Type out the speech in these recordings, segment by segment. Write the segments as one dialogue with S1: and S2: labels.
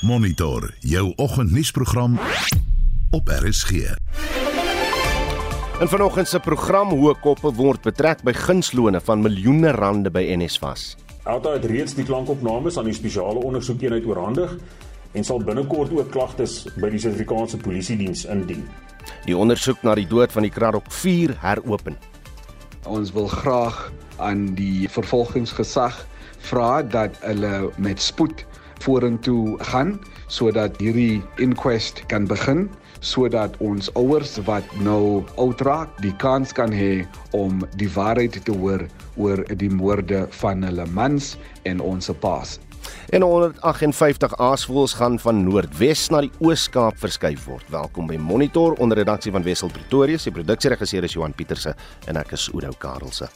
S1: Monitor jou oggendnuusprogram op RSG.
S2: In vanoggend se program hoë koppe word betrek by gunslone van miljoene rande by NSFAS.
S3: Alta het reeds die klankopnames aan die spesiale ondersoekeenheid oorhandig en sal binnekort ook klagtes by die Suid-Afrikaanse Polisie diens indien.
S2: Die ondersoek na die dood van die Kraddock 4 heropen.
S4: Ons wil graag aan die vervolgingsgesag vra dat hulle met spoed vorentoe gaan sodat hierdie inquest kan begin sodat ons ouers wat nou oud raak die kans kan hê om die waarheid te hoor oor die moorde van hulle mans en ons paas.
S2: En 158 aasvoëls gaan van Noordwes na die Oos-Kaap verskuif word. Welkom by Monitor onder redaksie van Wessel Pretorius. Die produksieregisseur is Johan Pieterse en ek is Oudo Karelse.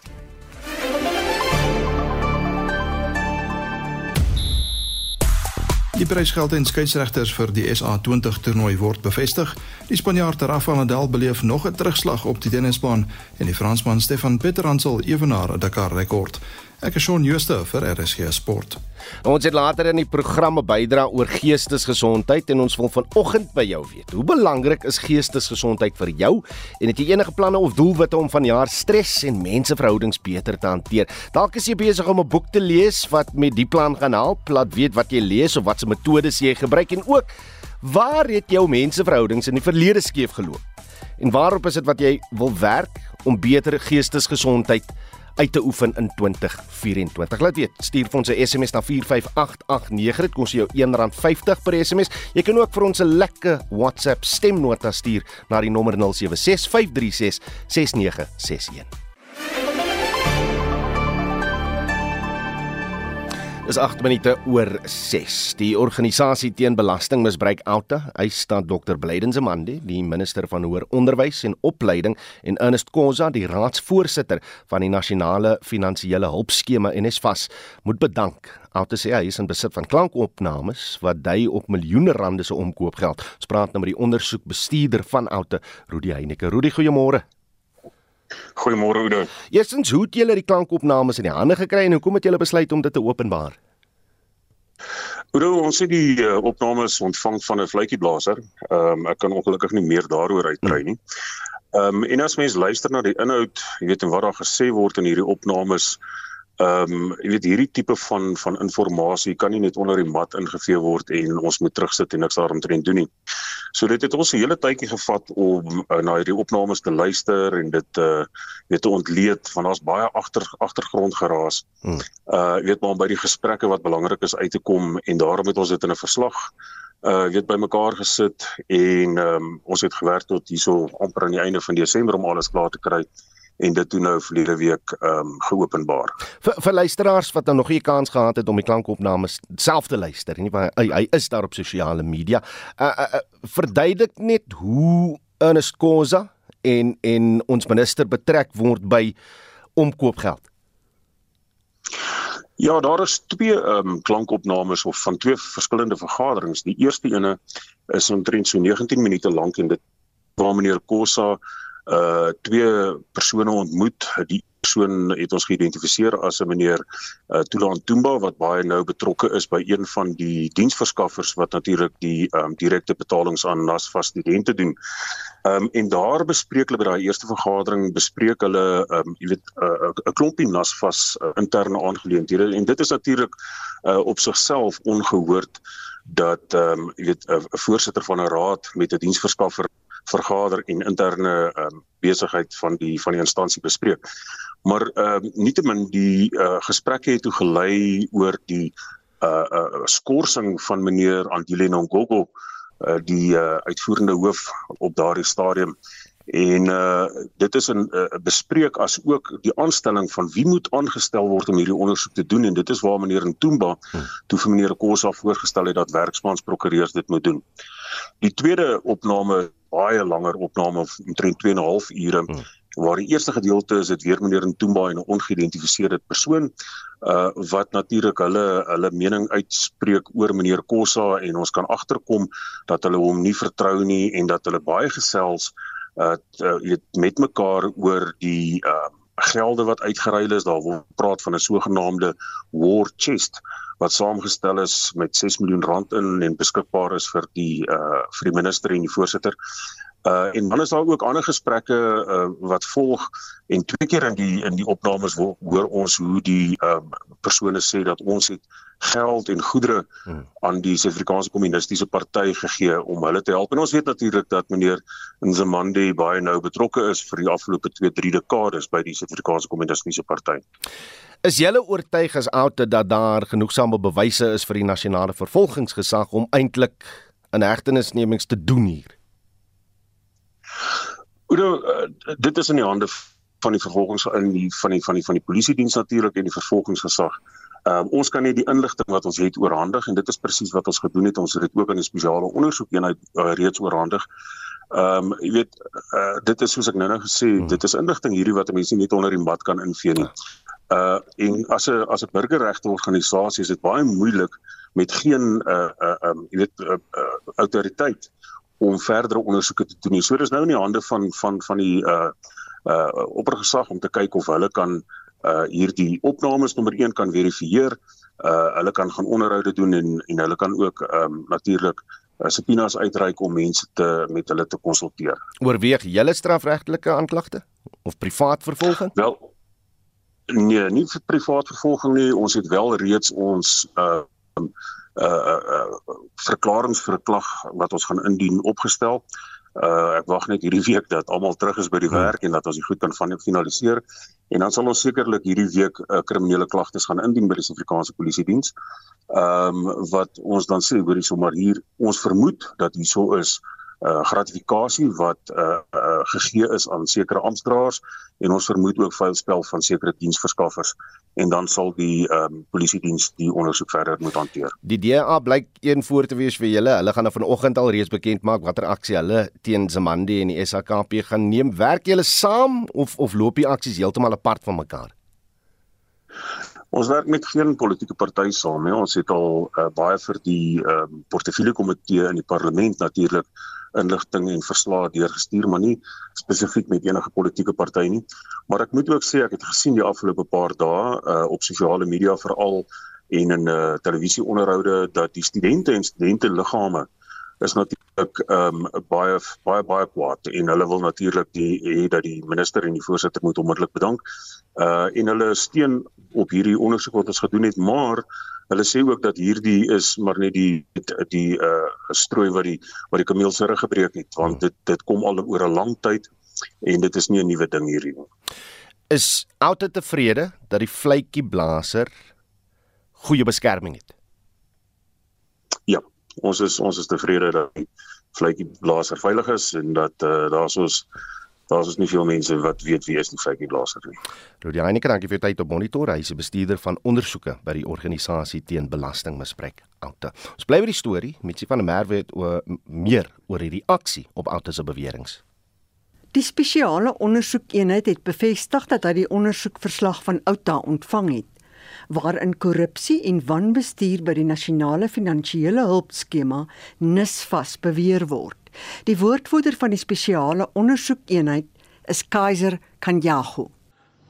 S5: Die prysgeld en skeieregters vir die SA20 toernooi word bevestig. Die Spanjaard Rafael Nadal beleef nog 'n terugslag op die tennisbaan en die Fransman Stefan Peteransel evenaar 'n Dakar rekord. Ek is Shaun Schuster vir RSG Sport.
S2: Ons het later in die programme bydra oor geestesgesondheid en ons wil vanoggend by jou weet. Hoe belangrik is geestesgesondheid vir jou en het jy enige planne of doelwitte om vanjaar stres en menseverhoudings beter te hanteer? Dalk is jy besig om 'n boek te lees wat met die plan gaan help, laat weet wat jy lees of watse metodes jy gebruik en ook waar het jou menseverhoudings in die verlede skeef geloop? En waarop is dit wat jy wil werk om beter geestesgesondheid uit te oefen in 2024. Laat weet, stuur vir ons 'n SMS na 45889. Dit kos jou R1.50 per SMS. Jy kan ook vir ons 'n lekker WhatsApp stemnota stuur na die nommer 0765366961. Dis 8 minute oor 6. Die organisasie teen belastingmisbruik Alta, hy staan Dr. Blyden Zamandi, die minister van hoër onderwys en opleiding en Ernest Khoza, die raadsvoorsitter van die nasionale finansiële hulpskema NSFAS, moet bedank. Alta sê hy is in besit van klankopnames wat dui op miljoene rande se omkoopgeld. Ons praat nou met die ondersoekbestuurder van Alta, Rudi Heineke. Rudi, goeiemôre.
S3: Goeiemôre Oudo.
S2: Eerstens, hoe het julle die klankopnames in die hande gekry en hoekom het julle besluit om dit te openbaar?
S3: Oudo, ons het die uh, opnames ontvang van 'n vletjieblaser. Ehm um, ek kan ongelukkig nie meer daaroor uitbrei nie. Ehm um, en as mens luister na die inhoud, jy weet en wat daar gesê word in hierdie opnames, Ehm um, jy weet hierdie tipe van van inligting kan nie net onder die mat ingevee word en ons moet terugsit en niks daaromtrent doen nie. So dit het ons 'n hele tydjie gevat om uh, na hierdie opnames te luister en dit uh weet te ontleed van daar's baie agter agtergrond geraas. Hmm. Uh weet maar om by die gesprekke wat belangrik is uit te kom en daarom het ons dit in 'n verslag uh weet bymekaar gesit en ehm um, ons het gewerk tot hierso amper aan die einde van Desember om alles klaar te kry en dit toe nou verlede week ehm um, geopenbaar.
S2: Vir vir luisteraars wat nou nog nie kans gehad het om die klankopnames self te luister nie, want hy, hy is daar op sosiale media. Uh, uh, uh verduidelik net hoe Ernest Khoza en en ons minister betrek word by omkoopgeld.
S3: Ja, daar is twee ehm um, klankopnames of van twee verskillende vergaderings. Die eerste ene is omtrent so 19 minute lank en dit waar meneer Khoza uh twee persone ontmoet. Die persoon het ons geïdentifiseer as 'n meneer uh Tulan Tumba wat baie nou betrokke is by een van die diensverskaffers wat natuurlik die um direkte betalings aan NASFAS studente doen. Um en daar bespreek hulle by daai eerste vergadering bespreek hulle um jy weet 'n uh, 'n klompie NASFAS uh, interne aangeleenthede en dit is natuurlik uh op sigself ongehoord dat ehm um, jy weet 'n voorsitter van 'n raad met 'n diensverskaffer vergader en interne um, besigheid van die van die instansie bespreek. Maar ehm uh, nietemin die uh, gesprekke het toe gelei oor die uh, uh skorsing van meneer Andile Nongogo uh, die uh, uitvoerende hoof op daardie stadium en uh dit is 'n uh, bespreek as ook die aanstelling van wie moet aangestel word om hierdie ondersoek te doen en dit is waar meneer Ntumba hmm. toe vir meneer Kosa voorgestel het dat werksmans prokureurs dit moet doen. Die tweede opname baie langer opname omtrent 2 en 'n half ure hmm. waar die eerste gedeelte is dit weer meneer Ntumba en 'n ongeïdentifiseerde persoon uh wat natuurlik hulle hulle mening uitspreek oor meneer Kossa en ons kan agterkom dat hulle hom nie vertrou nie en dat hulle baie gesels uh weet uh, met mekaar oor die uh gelde wat uitgeruil is daar word praat van 'n sogenaamde war chest wat saamgestel is met 6 miljoen rand in en beskikbaar is vir die uh vir die minister en die voorsitter. Uh en dan is daar ook ander gesprekke uh wat volg en twee keer in die in die opnames hoor ons hoe die uh persone sê dat ons het geld en goedere hmm. aan die Suid-Afrikaanse Kommunistiese Party gegee om hulle te help. En ons weet natuurlik dat meneer Nzimande baie nou betrokke is vir die afgelope 2-3 dekades by die Suid-Afrikaanse Kommunistiese Party.
S2: Is julle oortuig as oute dat daar genoegsame bewyse is vir die nasionale vervolgingsgesag om eintlik 'n hegtenisnemings te doen hier?
S3: Oor uh, dit is in die hande van die vervolgings in die van die van die van die polisie diens natuurlik en die vervolgingsgesag. Um, ons kan net die inligting wat ons het oorhandig en dit is presies wat ons gedoen het. Ons het dit ook in 'n spesiale ondersoek eenheid uh, reeds oorhandig. Ehm um, jy weet uh, dit is soos ek nou nou gesê, hmm. dit is inligting hierdie wat mense net onder die mat kan invee nie. Uh en as 'n as 'n burgerregte organisasie is dit baie moeilik met geen uh uh um, jy weet uh, uh, autoriteit om verdere ondersoeke te doen. So dis nou in die hande van van van die uh uh oppergesag om te kyk of hulle kan uh hierdie opnames nommer 1 kan verifieer. Uh hulle kan gaan onderhoude doen en en hulle kan ook um natuurlik uh, subpoenas uitreik om mense te met hulle te konsulteer.
S2: Oorweeg julle strafregtelike aanklagte of privaat vervolging?
S3: Wel nee, nie vir privaat vervolging nie. Ons het wel reeds ons uh um, uh uh verklaringe vir 'n klag wat ons gaan indien opgestel. Uh ek wag net hierdie week dat almal terug is by die hmm. werk en dat ons dit goed kan van finaliseer en dan sal ons sekerlik hierdie week 'n uh, kriminele klagtes gaan indien by die Suid-Afrikaanse Polisie diens. Ehm um, wat ons dan sê hoorie sommer hier ons vermoed dat hieso is uh gratifikasie wat uh, uh gegee is aan sekere amptdraers en ons vermoed ook vuilspel van sekere diensverskaffers en dan sal die ehm um, polisie diens die ondersoek verder moet hanteer.
S2: Die DA blyk een voor te wees vir julle. Hulle gaan nou vanoggend al reeds bekend maak watter aksie hulle teen Zamandi en die SAKP gaan neem. Werk julle saam of of loop die aksies heeltemal apart van mekaar?
S3: Ons werk met geen politieke party saam nie. Ons het al uh, baie vir die ehm um, portefeulje komitee in die parlement natuurlik inligting en verslae deurgestuur, maar nie spesifiek met enige politieke party nie. Maar ek moet ook sê ek het gesien die afgelope paar dae uh, op sosiale media veral en in uh, televisieonderhoude dat die studente en studente liggame is natuurlik ehm um, baie baie baie kwaad en hulle wil natuurlik die hê dat die minister en die voorsitter moet onmiddellik bedank. Uh en hulle steun op hierdie ondersoek wat ons gedoen het, maar Hulle sê ook dat hierdie is maar net die die, uh strooi wat die wat die kameel se rug gebreek het want dit dit kom al oor 'n lang tyd en dit is nie 'n nuwe ding hierdie nie.
S2: Is altyd tevrede dat die vletjie blaser goeie beskerming het.
S3: Ons is ons is tevrede dat die vletjie blaser veilig is en dat uh daar's ons Daar's is nie veel mense wat weet wie is die Foukie Blaser nie.
S2: Rudi Heineke, dankie vir tyd op Monitor. Hy is 'n bestuurder van ondersoeke by die organisasie teen belastingmisbruik Oute. Ons bly by die storie. Mitsie van der Merwe het oor meer oor hierdie aksie op Oute se beweringe.
S6: Die spesiale ondersoekeenheid het bevestig dat hy die ondersoekverslag van Outa ontvang het waarin korrupsie en wanbestuur by die nasionale finansiële hulpskema NISFAS beweer word. Die woordvoerder van die spesiale ondersoekeenheid is Kaiser Kanyahu.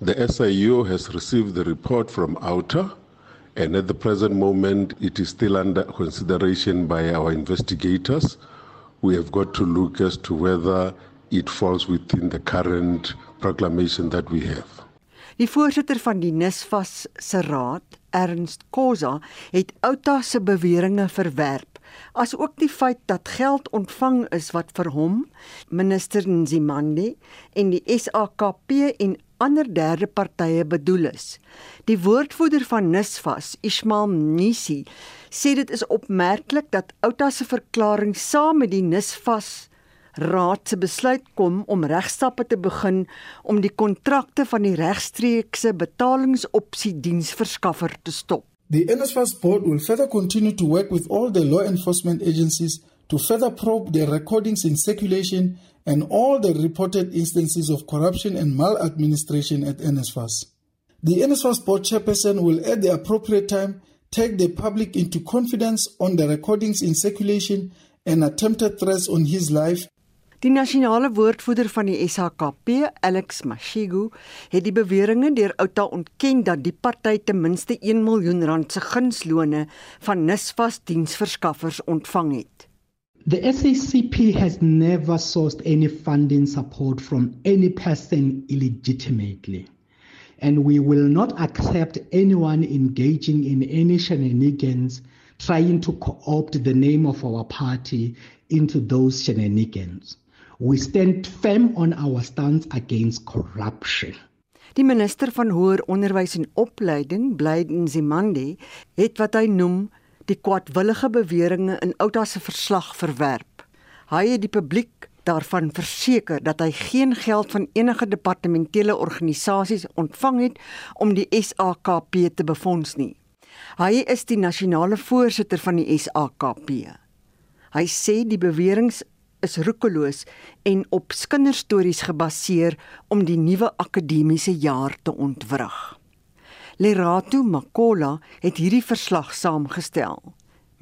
S7: The SIU has received the report from Outer and at the present moment it is still under consideration by our investigators. We have got to look as to whether it falls within the current proclamation that we have.
S6: Die voorsitter van die NISFAS se raad, Ernst Koza, het Outa se beweringe verwerp asook die feit dat geld ontvang is wat vir hom, minister Nzimande en die SAKP en ander derde partye bedoel is. Die woordvoerder van Nisfas, Ismail Nisi, sê dit is opmerklik dat Outa se verklaring saam met die Nisfas raad se besluit kom om regstappe te begin om die kontrakte van die regstreekse betalingsopsie diensverskaffer te stop.
S8: The NSFAS board will further continue to work with all the law enforcement agencies to further probe the recordings in circulation and all the reported instances of corruption and maladministration at NSFAS. The NSFAS board chairperson will at the appropriate time take the public into confidence on the recordings in circulation and attempted threats on his life
S6: Die nasionale woordvoerder van die SHKP, Alex Mashigu, het die beweringe deur Outa ontken dat die party ten minste 1 miljoen rand se gunslone van Nisvas diensverskaffers ontvang het.
S9: The SACP has never sourced any funding support from any person illegitimately. And we will not accept anyone engaging in any shenanigans trying to co opt the name of our party into those shenanigans. We stand firm on our stance against corruption.
S6: Die minister van hoër onderwys en opleiding, Blyden Zimande, het wat hy noem die kwadwillige beweringe in Outa se verslag verwerp. Hy het die publiek daarvan verseker dat hy geen geld van enige departementele organisasies ontvang het om die SAKP te befonds nie. Hy is die nasionale voorsitter van die SAKP. Hy sê die beweringe is roekeloos en op kinderstories gebaseer om die nuwe akademiese jaar te ontwrig. Lerato Makola het hierdie verslag saamgestel.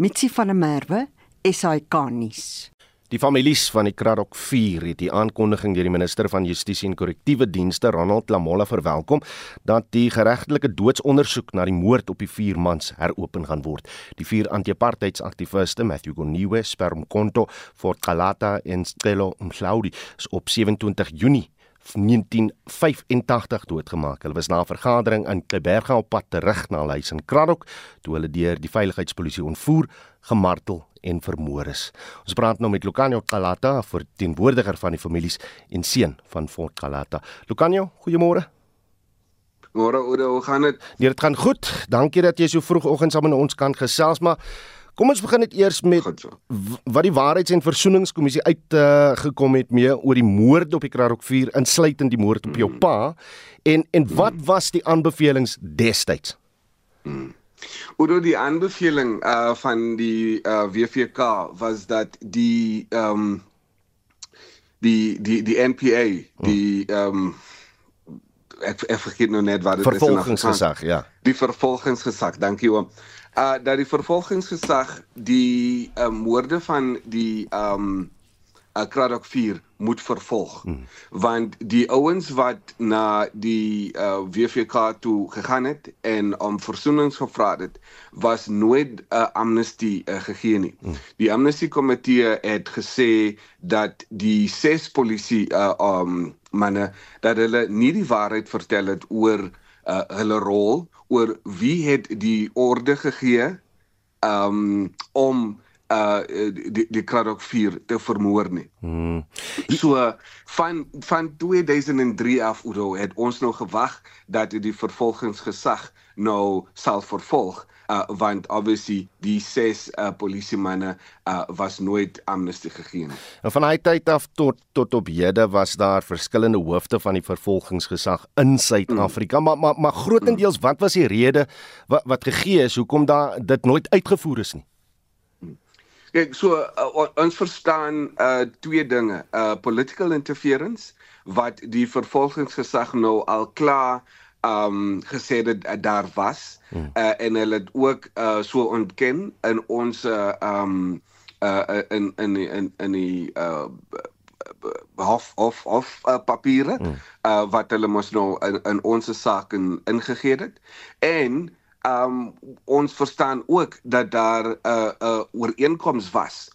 S6: Mitsi van der Merwe, SAK nuus.
S2: Die families van die Kraddock 4 het die aankondiging deur die minister van Justisie en Korrektiewe Dienste, Ronald Lamola, verwelkom dat die geregtelike doodsondersoek na die moord op die vier mans heropen gaan word. Die vier anti-apartheidsaktiviste, Matthew Goniwe, Sperm Konto, Fort Kalata en Stelo Mhlaudi, is op 27 Junie 1985 doodgemaak. Hulle was na 'n vergadering in Kleberga op pad terug na hulle huis in Kraddock toe hulle deur die veiligheidspolisie ontvoer, gemartel en vermoor is. Ons praat nou met Lucanio Kalata, verteenwoordiger van die families en seun van Fort Kalata. Lucanio, goeiemôre.
S10: Môre, hoe gaan dit?
S2: Nee, dit gaan goed. Dankie dat jy so vroegoggend saam met ons kan gesels, maar Kom ons begin net eers met wat die Waarheids- en Versoeningskommissie uitgekom uh, het mee oor die moord op die 4 insluitend die moord op jou mm. pa en en wat mm. was die aanbevelings destyds?
S10: Mm. Oor die aanbeveling uh van die uh WVK was dat die ehm um, die die die NPA die ehm um, ek ek vergeet nou net wat
S2: dit is. Vervolgingsgesag, ja.
S10: Die vervolgingsgesag, dankie oom uh dat die vervolgingsgesag die uh, moorde van die um uh, Kraddock 4 moet vervolg hmm. want die ouens wat na die uh, WVK toe gegaan het en om versoenings gevra het was nooit 'n uh, amnestie uh, gegee nie. Hmm. Die amnestie komitee het gesê dat die ses polisie uh, um manne dat hulle nie die waarheid vertel het oor uh, hulle rol oor wie het die orde gegee um om uh die die Kraddock 4 te vermoor nie. Hmm. So van van 2003 af Udo het ons nou gewag dat die vervolgingsgesag nou sal vervolg uh, want obviously die ses uh, polisiemanne uh, was nooit amnestie gegee nie.
S2: En van hy tyd af tot tot op hede was daar verskillende hoofde van die vervolgingsgesag in Suid-Afrika, mm. maar maar maar grootendeels wat was die rede wat wat gegee is hoekom daar dit nooit uitgevoer is nie?
S10: Kyk, so uh, ons verstaan uh twee dinge. Uh political interference wat die vervolgingsgesag nou al klaar um gesê dat uh, daar was hmm. uh, en hulle het ook uh, so ontken in ons uh, um uh, in in in in die uh, hof of of uh, papiere hmm. uh, wat hulle mos nou in, in ons saak in, ingegee het en um ons verstaan ook dat daar 'n uh, 'n uh, ooreenkoms was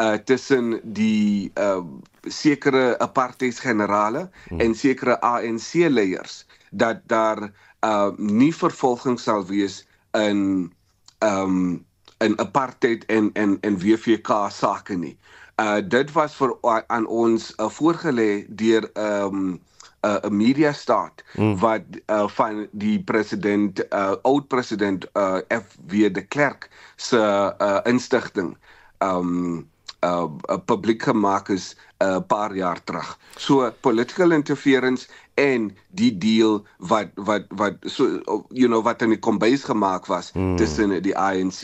S10: uh tussen die uh sekere apartheidsgenerale hmm. en sekere ANC leiers dat daar uh nie vervolging sal wees in um in apartheid en en en WVK sake nie. Uh dit was vir aan ons uh, voorgelê deur um 'n uh, media staat hmm. wat uh, van die president uh, oud president uh, FW de Klerk se uh, instigting um uh publiek gemaak is 'n uh, paar jaar terug. So political interference en die deal wat wat wat so you know wat in die kombuis gemaak was hmm. tussen die ANC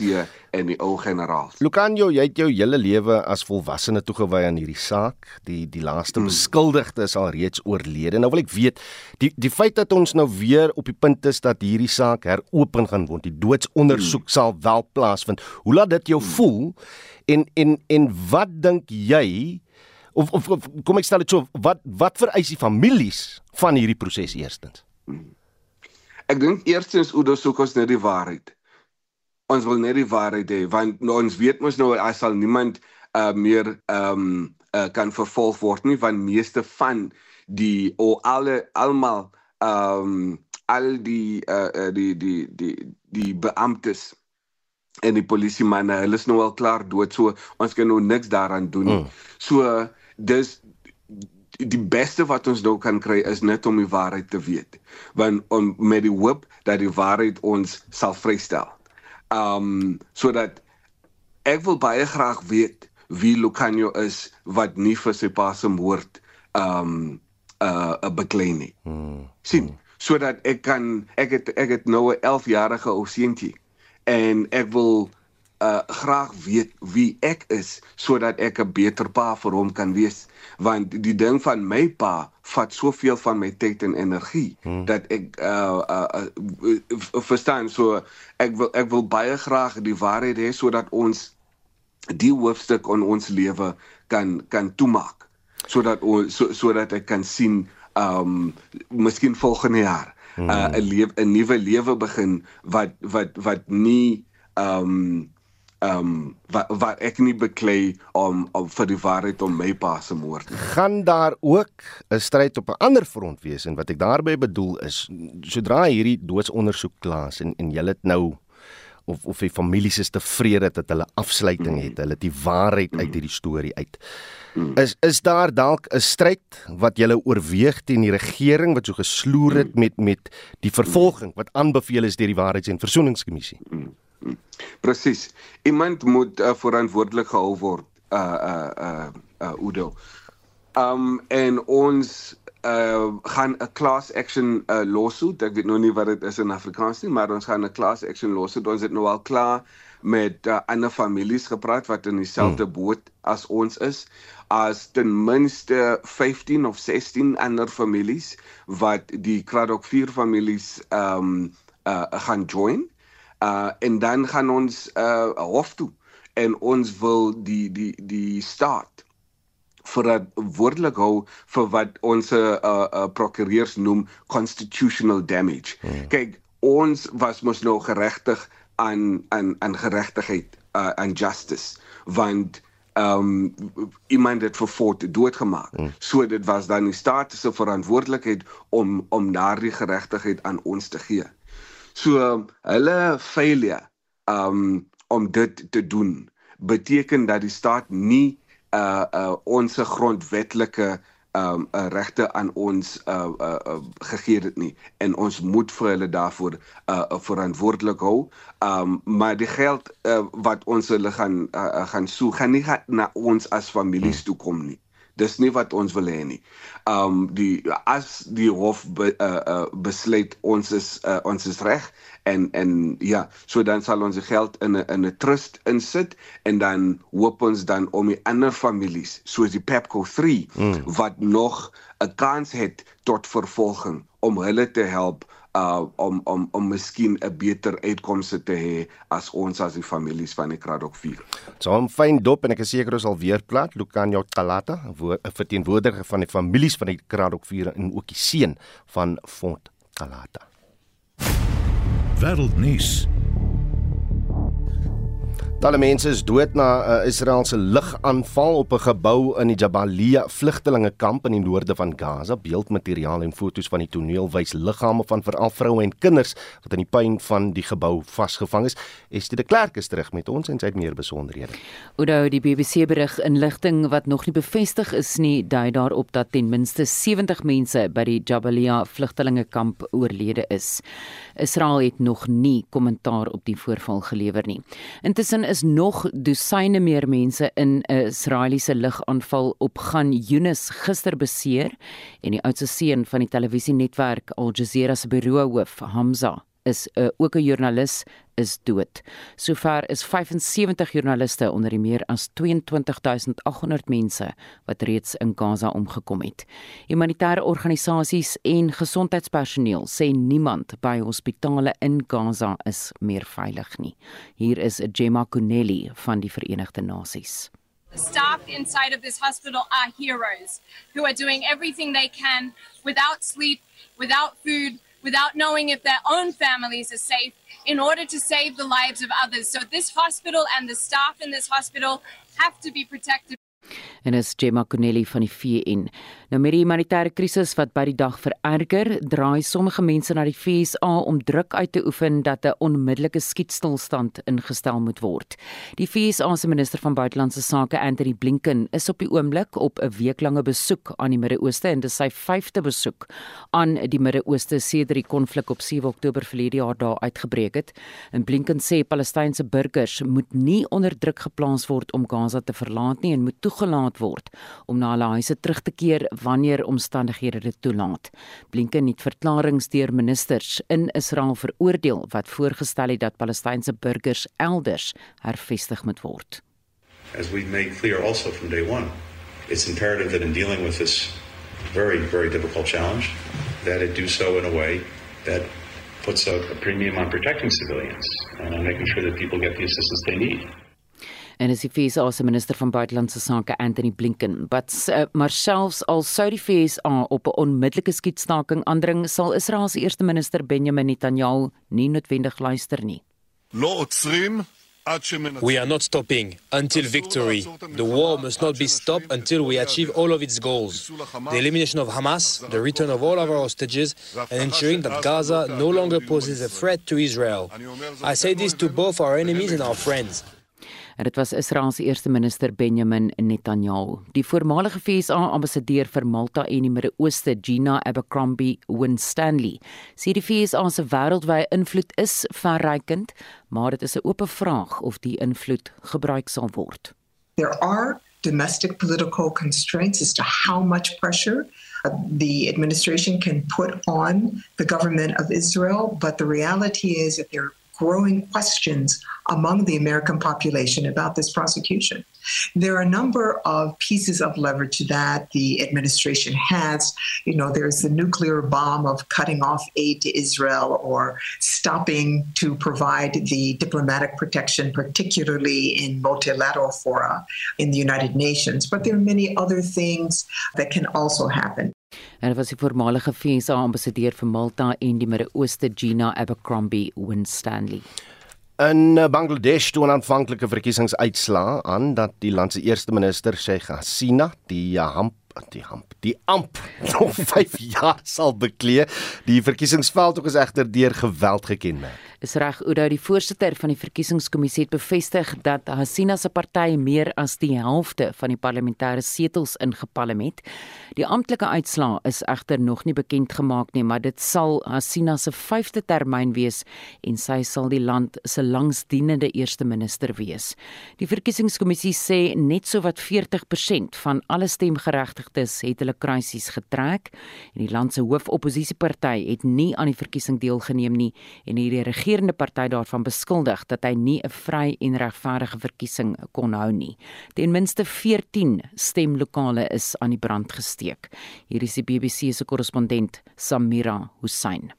S10: en die ou generaals.
S2: Lucanio, jy het jou hele lewe as volwassene toegewy aan hierdie saak. Die die laaste hmm. beskuldigde is al reeds oorlede. Nou wil ek weet, die die feit dat ons nou weer op die punt is dat hierdie saak heropen gaan word, die doodsondersoek hmm. sal wel plaasvind. Hoe laat dit jou hmm. voel? En en en wat dink jy of, of, of kom ek stel dit so wat wat vereis die families van hierdie proses eerstens?
S10: Ek dink eerstens Udo soek ons net die waarheid. Ons wil net die waarheid hê want nou, ons weet mos nou as sal niemand uh, meer ehm um, uh, kan vervolg word nie want meeste van die o alle almal ehm um, al die uh, uh, die die die die beamptes en die polisie manne hulle is nou al klaar dood so ons kan nou niks daaraan doen nie. Mm. So dis die beste wat ons nou kan kry is net om die waarheid te weet. Want om met die hoop dat die waarheid ons sal vrystel. Um sodat ek wil baie graag weet wie Lucanio is wat nie vir sy pa se moord um uh, uh beklei nie. Hmm. sien hmm. sodat ek kan ek het ek het nou 'n 11 jarige ou seentjie en ek wil uh graag weet wie ek is sodat ek 'n beter pa vir hom kan wees want die ding van my pa vat soveel van my tyd en energie hmm. dat ek uh, uh, uh verstaan so ek wil ek wil baie graag die waarheid hê sodat ons die hoofstuk in ons lewe kan kan toemaak sodat so sodat ek kan sien um miskien volgende jaar hmm. uh, 'n lewe 'n nuwe lewe begin wat wat wat nie um um wat wat ek nie beklei om om vir die waarheid om my pa se moord nie.
S2: Gaan daar ook 'n stryd op 'n ander front wees en wat ek daarmee bedoel is sodra hierdie doodsondersoek klaar is en en jy het nou of of die families is tevrede dat hulle afsluiting het, hulle die waarheid uit hierdie storie uit. Is is daar dalk 'n stryd wat julle oorweeg teen die regering wat so gesloer het met met die vervolging wat aanbeveel is deur die Waarheids- en Versoeningskommissie?
S10: Presies. Iemand moet uh, verantwoordelik gehou word. Uh uh uh, uh Udo. Um en ons uh gaan 'n class action uh, lawsuit. Ek weet nog nie wat dit is in Afrikaans nie, maar ons gaan 'n class action lawsuit. Ons het nou al klaar met uh, ander families gepraat wat in dieselfde hmm. boot as ons is. As ten minste 15 of 16 ander families wat die Kraddock 4 families um uh gaan join. Uh en dan gaan ons uh hof toe en ons wil die die die staat verantwoordelik hou vir wat ons uh, uh prokureurs noem constitutional damage. Hmm. Kyk, ons was mos nou geregtig aan aan aan geregtigheid uh aan justice want um iemand het vir voort doodgemaak. Hmm. So dit was dan die staat se verantwoordelikheid om om daardie geregtigheid aan ons te gee. So hulle failure um om dit te doen beteken dat die staat nie uh uh ons grondwetlike um uh, regte aan ons uh, uh uh gegee dit nie en ons moet vir hulle daarvoor uh, uh verantwoordelik hou. Um maar die geld uh, wat ons hulle gaan uh, uh gaan soek gaan nie gaan na ons as families toe kom nie. Dis nie wat ons wil hê nie. Um die as die hof be, uh, uh, besluit ons is uh, ons is reg en en ja, so dan sal ons die geld in 'n in 'n trust insit en dan hoop ons dan om die ander families soos die Pepco 3 mm. wat nog 'n kans het tot vervolging om hulle te help uh om om om miskien 'n beter uitkomste te hê as ons as die families van die Kraddock 4.
S2: So 'n fyn dop en ek is seker ons sal weer plat Lucanio Calata, 'n verteenwoordiger van die families van die Kraddock 4 en ook die seun van Font Calata.
S1: Wêreldnuus.
S2: Talle mense is dood na 'n uh, Israeliese lugaanval op 'n gebou in die Jabalia vlugtelingekamp in die noorde van Gaza. Beeldmateriaal en foto's van die toneel wys liggame van veral vroue en kinders wat in die puin van die gebou vasgevang is. Estie de Klerk is terug met ons en sy het meer besonderhede.
S11: Oudou die BBC berig inligting wat nog nie bevestig is nie, dui daarop dat ten minste 70 mense by die Jabalia vlugtelingekamp oorlede is. Israel het nog nie kommentaar op die voorval gelewer nie. Intussen is nog dosyne meer mense in 'n Israeliese lugaanval op Gan Yunus gister beseer en die oudste seun van die televisienetwerk Al Jazeera se bureauhoof Hamza is uh, ook 'n joernalis is dood. Sover is 75 joernaliste onder die meer as 22800 mense wat reeds in Gaza omgekom het. Humanitêre organisasies en gesondheidspersoneel sê niemand by hospitale in Gaza is meer veilig nie. Hier is Gemma Connelly van die Verenigde Nasies.
S12: The staff inside of this hospital are heroes who are doing everything they can without sleep, without food, without knowing if their own families are safe in order to save the lives of others. So, this hospital and the staff in this hospital have to be protected.
S11: en is Gemma Connelly van die VN. Nou met die humanitêre krisis wat by die dag vererger, draai sommige mense na die FSA om druk uit te oefen dat 'n onmiddellike skietstilstand ingestel moet word. Die FSA se minister van buitelandse sake, Anthony Blinken, is op die oomblik op 'n weeklange besoek aan die Midde-Ooste en dit is sy 5de besoek aan die Midde-Ooste sedert die konflik op 7 Oktober verlede jaar daar uitgebreek het. En Blinken sê Palestynse burgers moet nie onder druk geplaas word om Gaza te verlaat nie en moet toegelaat word om na hulle huise terug te keer wanneer omstandighede dit toelaat. Blinken het verklaringe deur ministers in Israel veroordeel wat voorgestel het dat Palestynse burgers elders hervestig moet word.
S13: As we made clear also from day one, it's imperative that in dealing with this very, very difficult challenge, that it do so in a way that puts a, a premium on protecting civilians and on making sure that people get the assistance they need.
S11: En is die FSA se minister van buitelandse sake Anthony Blinken. But uh, maar selfs al sou die FSA op 'n onmiddellike skietstaking aandring, sal Israel se eerste minister Benjamin Netanyahu nie noodwendig luister nie.
S14: We are not stopping until victory. The war must not be stopped until we achieve all of its goals. The elimination of Hamas, the return of all of our hostages, and ensuring that Gaza no longer poses a threat to Israel. I say this to both our enemies and our friends.
S11: En dit was Israel se eerste minister Benjamin Netanyahu. Die voormalige VSA ambassadeur vir Malta en die Midde-Ooste, Gina Abercrombie Winstanley, sê die VSA se wêreldwye invloed is verrykend, maar dit is 'n oop vraag of die invloed gebruik sal word.
S15: There are domestic political constraints as to how much pressure uh, the administration can put on the government of Israel, but the reality is that there growing questions among the American population about this prosecution. There are a number of pieces of leverage that the administration has. You know, there's the nuclear bomb of cutting off aid to Israel or stopping to provide the diplomatic protection, particularly in multilateral fora in the United Nations. But there are many other things that can also happen.
S11: En was die voormalige VSA ambassadeur vir Malta en die Midde-Ooste Gina Abercrombie Winstanley.
S2: In Bangladesh toe aanvanklike verkiesingsuitslae aan dat die land se eerste minister Sheikh Hasina die hamp die hamp die amp nog 5 jaar sal beklee. Die verkiesingsveld is egter deur geweld gekenmerk
S11: is reg Oudo die voorsitter van die verkiesingskommissie het bevestig dat Hasina se party meer as die helfte van die parlementêre setels ingepalem het. Die amptelike uitslaa is egter nog nie bekend gemaak nie, maar dit sal Hasina se 5de termyn wees en sy sal die land se langsdienende eerste minister wees. Die verkiesingskommissie sê net so wat 40% van alle stemgeregtigdes het hulle kruisies getrek en die land se hoofoppositieparty het nie aan die verkiesing deelgeneem nie en hierdie regerende party daarvan beskuldig dat hy nie 'n vry en regverdige verkiesing kon hou nie. Ten minste 14 stemlokale is aan die brand gesteek. Hier is die BBC se korrespondent Samira Hussein.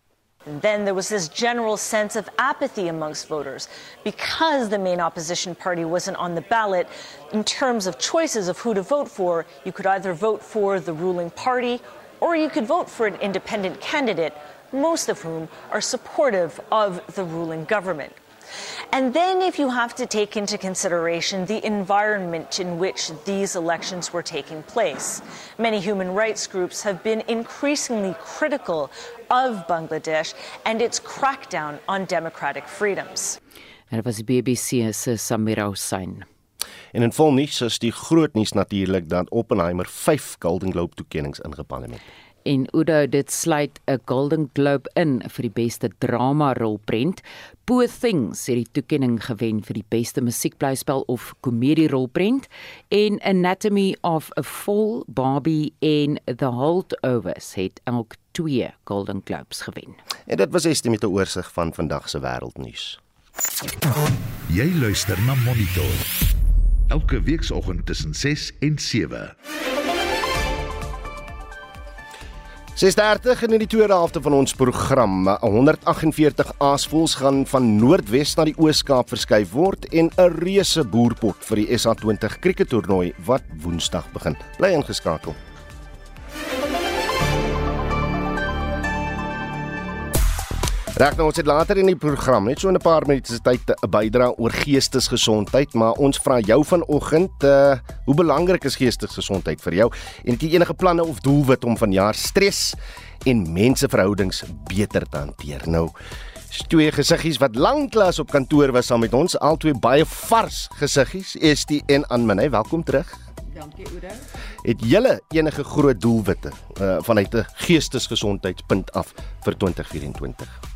S16: Then there was this general sense of apathy amongst voters because the main opposition party wasn't on the ballot. In terms of choices of who to vote for, you could either vote for the ruling party or you could vote for an independent candidate most of whom are supportive of the ruling government. And then, if you have to take into consideration the environment in which these elections were taking place, many human rights groups have been increasingly critical of Bangladesh and its crackdown on democratic freedoms.
S11: En dit was BBC se Samira Hussein.
S2: En in volnuus is die groot nuus natuurlik dat Oppenheimer 5 Golden Globe toekenninge ingepaal het
S11: en Udo dit sluit 'n Golden Globe in vir die beste drama rolprent. Poor Things het die toekenning gewen vir die beste musiekblyspel of komedie rolprent en Anatomy of a Fall, Barbie en The Holdovers het elk twee Golden Globes gewen.
S2: En dit was estie met 'n oorsig van vandag se wêreldnuus.
S1: Jy luister na Monitor. Elke weekoggend tussen 6 en 7.
S2: 6:30 in die tweede helfte van ons program. 148 aasvoëls gaan van Noordwes na die Oos-Kaap verskuif word en 'n reuse boerpot vir die SA20 krikettoernooi wat Woensdag begin. Bly ingeskakel. Reg nou ons het later in die program net so in 'n paar minute se tyd 'n bydra oor geestesgesondheid, maar ons vra jou vanoggend, uh, hoe belangrik is geestesgesondheid vir jou en het jy enige planne of doelwit om vanjaar stres en menseverhoudings beter te hanteer? Nou twee gesiggies wat lanklaas op kantoor was saam met ons, albei baie vars gesiggies, Estie en Anmane, welkom terug.
S17: Dankie Oude.
S2: Het julle enige groot doelwitte uh, vanuit 'n geestesgesondheidspunt af vir 2024?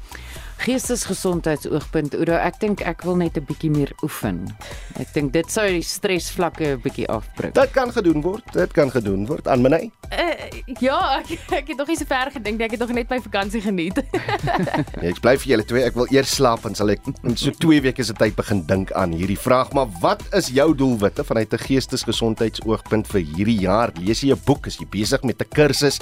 S11: Geestesgesondheidsoogpunt Oudo ek dink ek wil net 'n bietjie meer oefen. Ek dink dit sou die stresvlakke 'n bietjie afbreek.
S2: Dit kan gedoen word. Dit kan gedoen word aan my.
S17: Uh, ja, ek ek het nog nie so ver gedink nie. Ek het nog net my vakansie geniet.
S2: nee, ek bly vir julle twee. Ek wil eers slaap en sal ek in so 2 weke se tyd begin dink aan hierdie vraag. Maar wat is jou doelwitte vanuit 'n geestesgesondheidsoogpunt vir hierdie jaar? Lees jy 'n boek? Is jy besig met 'n kursus?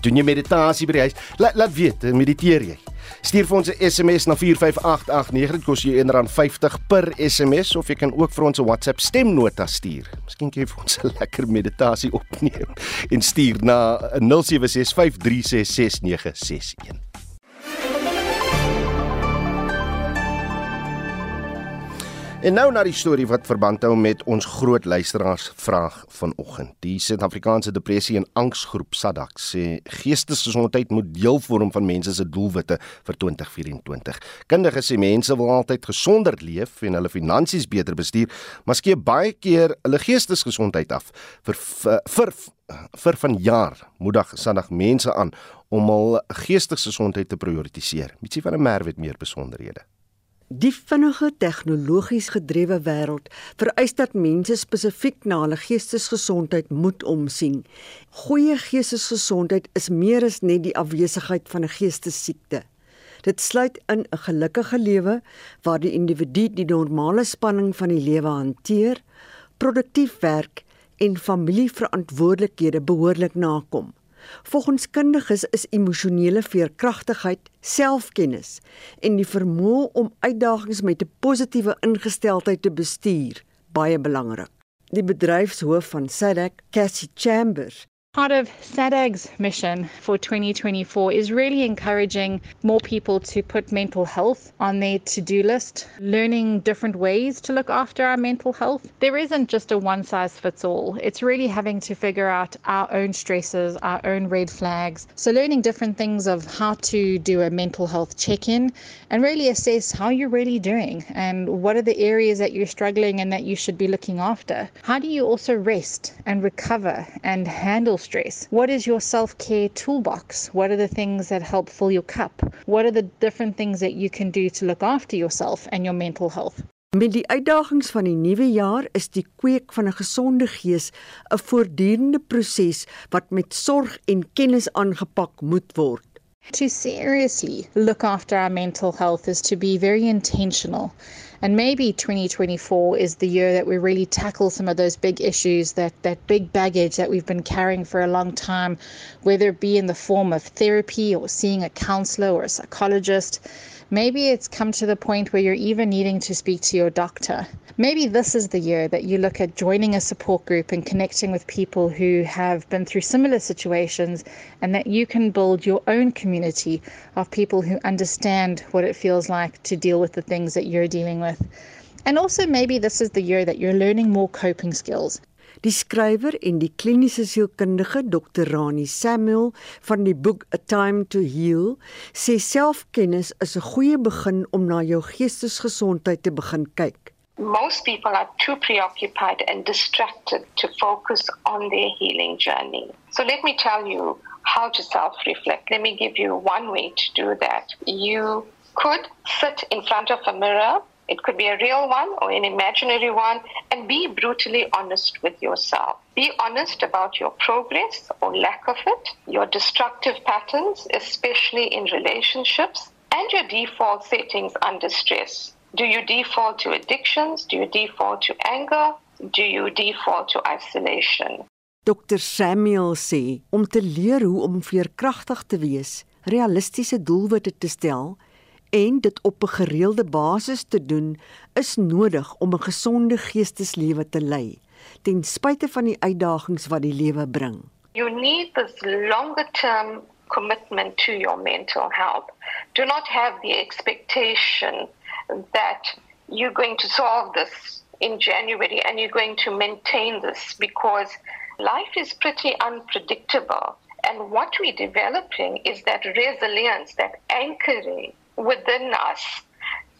S2: Doen jy meditasie by die huis? Laat laat weet, mediteer jy? Stuur vir ons 'n SMS na 45889. Dit kos jou R1.50 per SMS of jy kan ook vir ons 'n WhatsApp stemnota stuur. Miskien kan jy vir ons 'n lekker meditasie opneem en stuur na 0765366961. En nou na die storie wat verband hou met ons groot luisteraars vraag vanoggend. Die Suid-Afrikaanse Depressie en Angsgroep SADAG sê geestesgesondheid moet deel vorm van mense se doelwitte vir 2024. Kundiges sê mense wil altyd gesonder leef en hulle finansies beter bestuur, maar skep baie keer hulle geestesgesondheid af. Vir vir, vir vanjaar moedig SADAG mense aan om hul geestesgesondheid te prioritiseer. Mitsie van der Merwe het meer besonderhede.
S6: Die vinnige tegnologies gedrewe wêreld vereis dat mense spesifiek na hulle geestesgesondheid moet omsien. Goeie geestesgesondheid is meer as net die afwesigheid van 'n geestesiekte. Dit sluit in 'n gelukkige lewe waar die individu die normale spanning van die lewe hanteer, produktief werk en familieverantwoordelikhede behoorlik nakom. Volgens kundiges is emosionele veerkragtigheid, selfkennis en die vermoë om uitdagings met 'n positiewe ingesteldheid te bestuur baie belangrik. Die bedryfshoof van SADC, Cassie Chambers,
S18: Part of SADAG's mission for 2024 is really encouraging more people to put mental health on their to do list, learning different ways to look after our mental health. There isn't just a one size fits all. It's really having to figure out our own stresses, our own red flags. So, learning different things of how to do a mental health check in and really assess how you're really doing and what are the areas that you're struggling and that you should be looking after. How do you also rest and recover and handle stress? What is your self care toolbox? What are the things that help fill your cup? What are the different things that you can do to look after yourself and your mental health?
S6: Met die uitdagings van die nuwe jaar is die kweek van 'n gesonde gees 'n voortdurende proses wat met sorg en kennis aangepak moet word.
S18: To seriously look after our mental health is to be very intentional. And maybe 2024 is the year that we really tackle some of those big issues, that, that big baggage that we've been carrying for a long time, whether it be in the form of therapy or seeing a counselor or a psychologist. Maybe it's come to the point where you're even needing to speak to your doctor. Maybe this is the year that you look at joining a support group and connecting with people who have been through similar situations and that you can build your own community of people who understand what it feels like to deal with the things that you're dealing with. And also, maybe this is the year that you're learning more coping skills.
S6: Die skrywer en die kliniese sielkundige Dr. Rani Samuel van die boek A Time to Heal sê selfkennis is 'n goeie begin om na jou geestesgesondheid te begin kyk.
S19: Most people are too preoccupied and distracted to focus on their healing journey. So let me tell you how to self-reflect. Let me give you one way to do that. You could sit in front of a mirror It could be a real one or an imaginary one, and be brutally honest with yourself. Be honest about your progress or lack of it, your destructive patterns, especially in relationships, and your default settings under stress. Do you default to addictions? Do you default to anger? Do you default to isolation?
S6: Dr Samuel sê om te leer hoe om veerkragtig te wees, realistiese doelwitte te stel en dit op 'n gereelde basis te doen, is nodig om 'n gesonde geesteslewe te lei, ten spyte van die uitdagings wat die lewe bring.
S19: You need this longer term commitment to your mental health. Do not have the expectation that you're going to solve this in January and you're going to maintain this because life is pretty unpredictable. And what we're developing is that resilience, that anchoring within us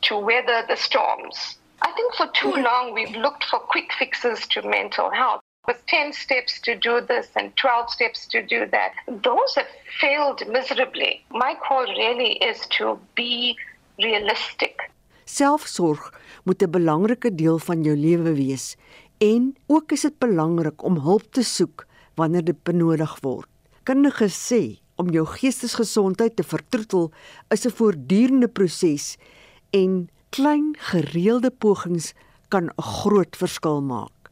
S19: to weather the storms. I think for too long we've looked for quick fixes to mental health. With 10 steps to do this and 12 steps to do that, those have failed miserably. My call really is to be realistic.
S6: Selfsorg moet 'n belangrike deel van jou lewe wees en ook is dit belangrik om hulp te soek wanneer dit benodig word. Kundiges sê om jou geestesgesondheid te vertroetel is 'n voortdurende proses en klein gereelde pogings kan 'n groot verskil maak.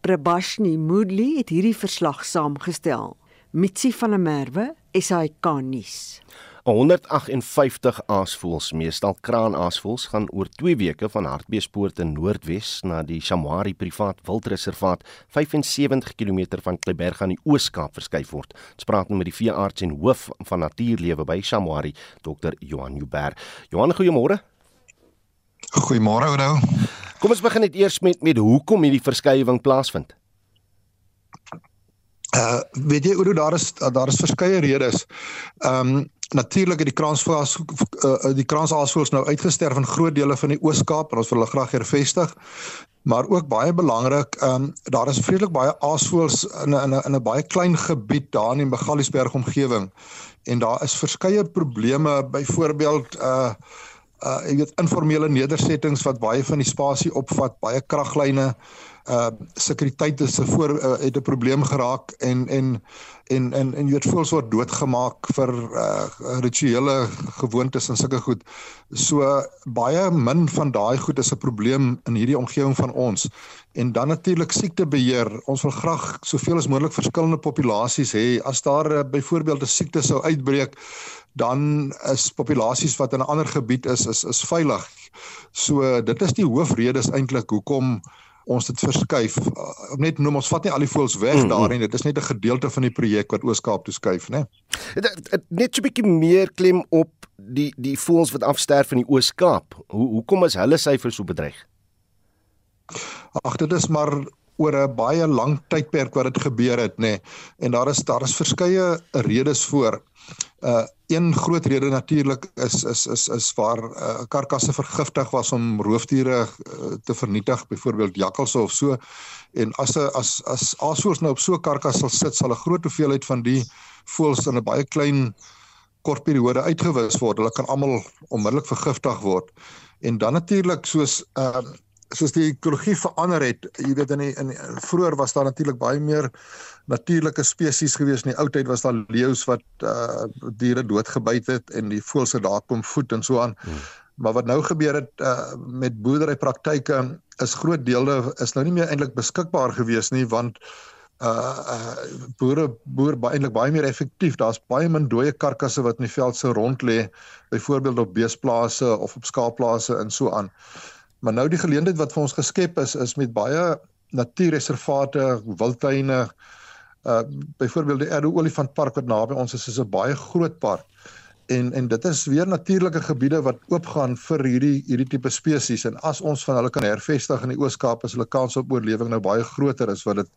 S6: Prabashni Moodley het hierdie verslag saamgestel. Mitsi van der Merwe, SAK nuus.
S2: 158 aasvoëls, meestal kraanaasvoëls, gaan oor 2 weke van Hartbeespoort in Noordwes na die Shamwari Privaat Wildreservaat 75 km van Kleiberg aan die Oos-Kaap verskuif word. Ons praat nou met die veearts en hoof van natuurlewe by Shamwari, Dr. Johan Huber. Johan, goeiemôre.
S20: Goeiemôre, Oudo.
S2: Kom ons begin net eers met met hoekom hierdie verskywing plaasvind.
S20: Uh weet jy Oudo, daar is daar is verskeie redes. Ehm um, natuurlik het die kraansaas uh, die kraansaasvoëls nou uitgesterf in groot dele van die Oos-Kaap en ons wil hulle graag hervestig. Maar ook baie belangrik, ehm um, daar is vreeslik baie aasvoëls in 'n in 'n baie klein gebied daar in die Magaliesberg omgewing. En daar is verskeie probleme, byvoorbeeld uh uh jy weet informele nedersettings wat baie van die spasie opvat, baie kraglyne uh sekuriteit is 'n voor uh, het 'n probleem geraak en en en en en jy weet voels word doodgemaak vir uh rituele gewoontes en sulke goed. So baie min van daai goed is 'n probleem in hierdie omgewing van ons. En dan natuurlik siektebeheer. Ons wil graag soveel as moontlik verskillende populasies hê. As daar uh, byvoorbeeld 'n siekte sou uitbreek, dan is populasies wat in 'n ander gebied is is is veilig. So dit is die hoofredes eintlik hoekom ons dit verskuif. Uh, net noem ons vat nie al die voëls weg mm -hmm. daar nie. Dit is net 'n gedeelte van die projek wat Oos-Kaap toe skuif, né?
S2: Net so 'n bietjie meer klem op die die voëls wat afsterf in die Oos-Kaap. Hoe hoekom is hulle syfers so bedreig?
S20: Ag, dit is maar oor 'n baie lang tydperk wat dit gebeur het, nê. En daar is daar is verskeie redes voor. Uh een groot rede natuurlik is is is is waar uh, karkasse vergiftig was om roofdiere uh, te vernietig, byvoorbeeld jakkalse of so. En as 'n as as aasvoëls nou op so 'n karkas sal sit, sal 'n groot hoeveelheid van die voëls in 'n baie klein kort periode uitgewis word. Hulle kan almal onmiddellik vergiftig word. En dan natuurlik soos uh soos die ekologie verander het, jy weet in die, in vroeër was daar natuurlik baie meer natuurlike spesies gewees in die ou tyd was daar leeu's wat uh diere doodgebyt het en die voëls het daar kom voed en so aan. Hmm. Maar wat nou gebeur het uh met boerderypraktyke is groot dele is nou nie meer eintlik beskikbaar gewees nie want uh, uh boere boer baie eintlik baie meer effektief. Daar's baie min dooie karkasse wat in die veld se rond lê, byvoorbeeld op beesplase of op skaapplase en so aan. Maar nou die geleentheid wat vir ons geskep is is met baie natuurreservate, wildtuine, uh byvoorbeeld die Erdo Olifantpark wat naby ons is, is 'n baie groot park. En en dit is weer natuurlike gebiede wat oopgaan vir hierdie hierdie tipe spesies en as ons van hulle kan hervestig in die Oos-Kaap is hulle kans op oorlewing nou baie groter as wat dit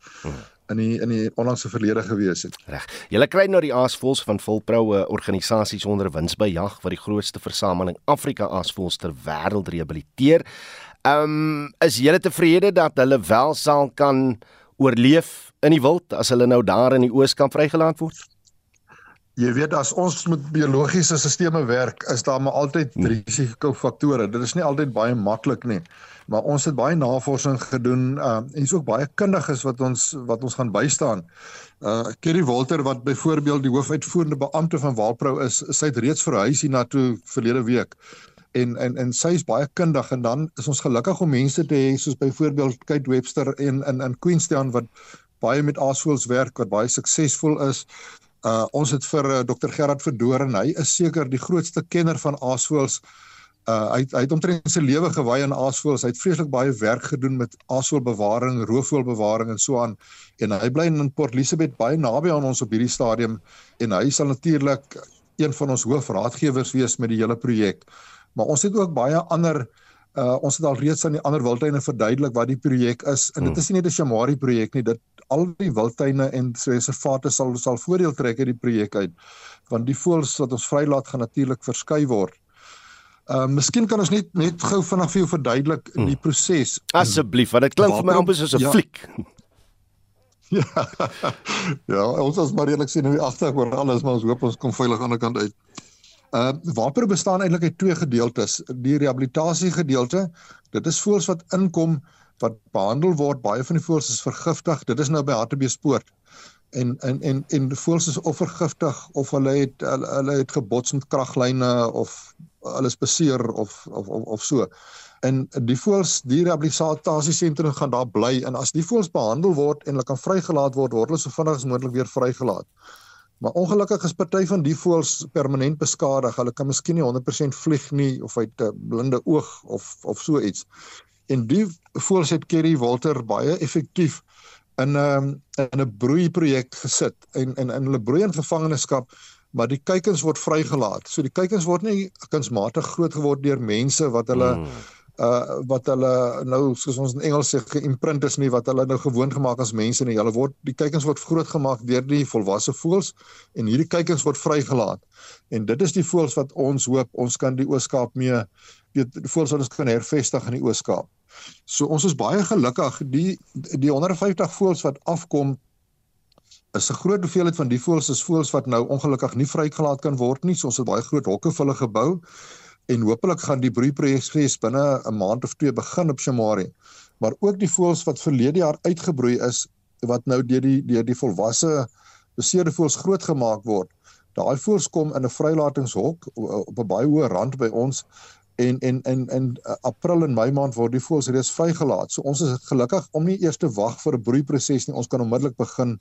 S20: in die in die onlangse verlede gewees het.
S2: Reg. Julle kry nou die aasvoëls van volproue organisasies onder wins by jag wat die grootste versameling Afrika aasvoëls ter wêreld rehabiliteer. Ehm um, is julle tevrede dat hulle wel sal kan oorleef in die wild as hulle nou daar in die Ooskamp vrygelaat word?
S20: Jy weet as ons met biologiese stelsels werk, is daar maar altyd hmm. risikofaktore. Dit is nie altyd baie maklik nie. Maar ons het baie navorsing gedoen uh, en is ook baie kundiges wat ons wat ons gaan bystaan. Uh Kerry Walter wat byvoorbeeld die hoofuitvoerende beampte van Walprou is, sy het reeds verhuis hiernatoe verlede week en en en sy is baie kundig en dan is ons gelukkig om mense te hê soos byvoorbeeld Kate Webster en in in Queenstown wat baie met aasvoëls werk wat baie suksesvol is. Uh ons het vir uh, Dr Gerard Verdoren, hy is seker die grootste kenner van aasvoëls. Uh hy hy het omtrent sy lewe gewy aan aasvoëls. Hy het vreeslik baie werk gedoen met aasvoëlbewaring, roofvoëlbewaring en so aan. En hy bly in Port Elizabeth baie naby aan ons op hierdie stadium en hy sal natuurlik een van ons hoofraadgewers wees met die hele projek. Maar ons het ook baie ander uh ons het al reeds aan die ander wildtuine verduidelik wat die projek is en dit hmm. is nie net 'n Shamari projek nie dit al die wildtuine en reservate sal sal voordeel trek uit die projek uit want die voëls wat ons vrylaat gaan natuurlik verskuif word. Uh miskien kan ons net net gou vinnig vir jou verduidelik hmm. die proses.
S2: Asseblief want dit klink vir my amper soos 'n ja. fliek.
S20: Ja. ja, ons as maar eerlik sien nou die agter oor alles maar ons hoop ons kom veilig aan die kant uit. Uh waper bestaan eintlik uit twee gedeeltes. Die rehabilitasie gedeelte, dit is voëls wat inkom wat behandel word. Baie van die voëls is vergiftig. Dit is nou by Hartbeespoort. En en en en die voëls is of vergiftig of hulle het hulle, hulle het gebots met kraglyne of hulle is beseer of of of, of so. En die voëls, die rehabilitasie sentrum gaan daar bly en as die voëls behandel word en hulle kan vrygelaat word, word hulle so vinnig as moontlik weer vrygelaat. Maar ongelukkig is party van die voëls permanent beskadig. Hulle kan miskien nie 100% vlieg nie of uit 'n blinde oog of of so iets. En die voëls het Kerry Walter baie effektief in 'n um, in 'n broeiprojek gesit en in in hulle broei in gevangenskap maar die kuikens word vrygelaat. So die kuikens word nie kunsmatig groot geword deur mense wat hulle hmm uh wat hulle nou soos ons in Engels sê geïmprint is nie wat hulle nou gewoond gemaak as mense nie. Hulle word die kuikens word groot gemaak deur die volwasse voëls en hierdie kuikens word vrygelaat. En dit is die voëls wat ons hoop ons kan die Ooskaap mee weet die voëls wat ons kan hervestig in die Ooskaap. So ons is baie gelukkig die die 150 voëls wat afkom is 'n groot hoeveelheid van die voëls is voëls wat nou ongelukkig nie vrygelaat kan word nie. So ons het baie groot hokke vir hulle gebou en hopelik gaan die broeiproses binne 'n maand of twee begin op Shamari. Maar ook die voëls wat verlede jaar uitgebroei is wat nou deur die deur die volwasse beseerde voëls grootgemaak word. Daai voëls kom in 'n vrylatingshok op 'n baie hoë rand by ons en en in in April en Mei maand word die voëls reeds vrygelaat. So ons is gelukkig om nie eers te wag vir 'n broeiproses nie. Ons kan onmiddellik begin